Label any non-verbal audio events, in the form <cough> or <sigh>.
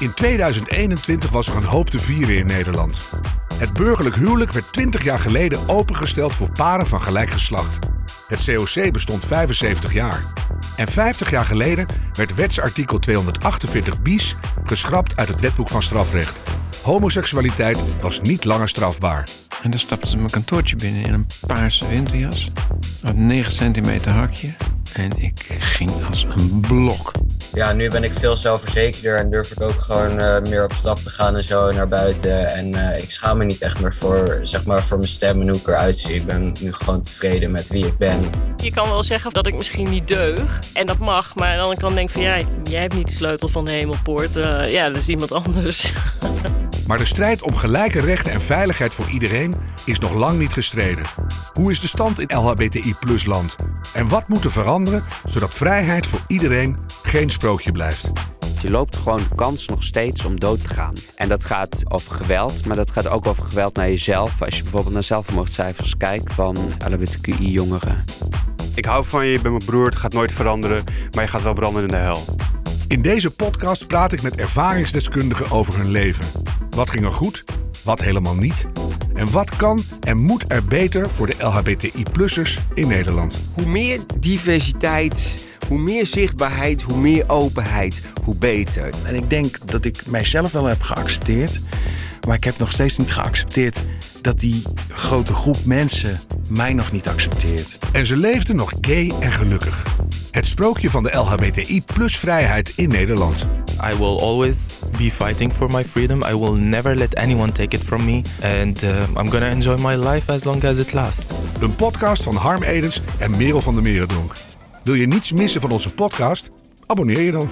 In 2021 was er een hoop te vieren in Nederland. Het burgerlijk huwelijk werd 20 jaar geleden opengesteld voor paren van gelijk geslacht. Het COC bestond 75 jaar. En 50 jaar geleden werd wetsartikel 248 bis geschrapt uit het wetboek van strafrecht. Homoseksualiteit was niet langer strafbaar. En dan stapte ze mijn kantoortje binnen in een paarse winterjas. Een 9 centimeter hakje. En ik ging als een blok. Ja, nu ben ik veel zelfverzekerder en durf ik ook gewoon uh, meer op stap te gaan en zo naar buiten. En uh, ik schaam me niet echt meer voor, zeg maar, voor mijn stem en hoe ik eruit zie. Ik ben nu gewoon tevreden met wie ik ben. Je kan wel zeggen dat ik misschien niet deug. En dat mag, maar dan kan ik denken van ja, jij hebt niet de sleutel van de hemelpoort. Uh, ja, dat is iemand anders. <laughs> Maar de strijd om gelijke rechten en veiligheid voor iedereen is nog lang niet gestreden. Hoe is de stand in LHBTI-land? En wat moet er veranderen zodat vrijheid voor iedereen geen sprookje blijft? Je loopt gewoon de kans nog steeds om dood te gaan. En dat gaat over geweld, maar dat gaat ook over geweld naar jezelf. Als je bijvoorbeeld naar zelfmoordcijfers kijkt van LHBTQI-jongeren. Ik hou van je, je bent mijn broer, het gaat nooit veranderen, maar je gaat wel branden in de hel. In deze podcast praat ik met ervaringsdeskundigen over hun leven. Wat ging er goed? Wat helemaal niet? En wat kan en moet er beter voor de LHBTI-plussers in Nederland? Hoe meer diversiteit, hoe meer zichtbaarheid, hoe meer openheid, hoe beter. En ik denk dat ik mijzelf wel heb geaccepteerd. Maar ik heb nog steeds niet geaccepteerd dat die grote groep mensen mij nog niet accepteert. En ze leefden nog gay en gelukkig. Het sprookje van de LHBTI plus vrijheid in Nederland. I will always be fighting for my freedom. I will never let anyone take it from me. And uh, I'm gonna enjoy my life as long as it lasts. Een podcast van Harm Edens en Merel van der Merendonk. Wil je niets missen van onze podcast? Abonneer je dan.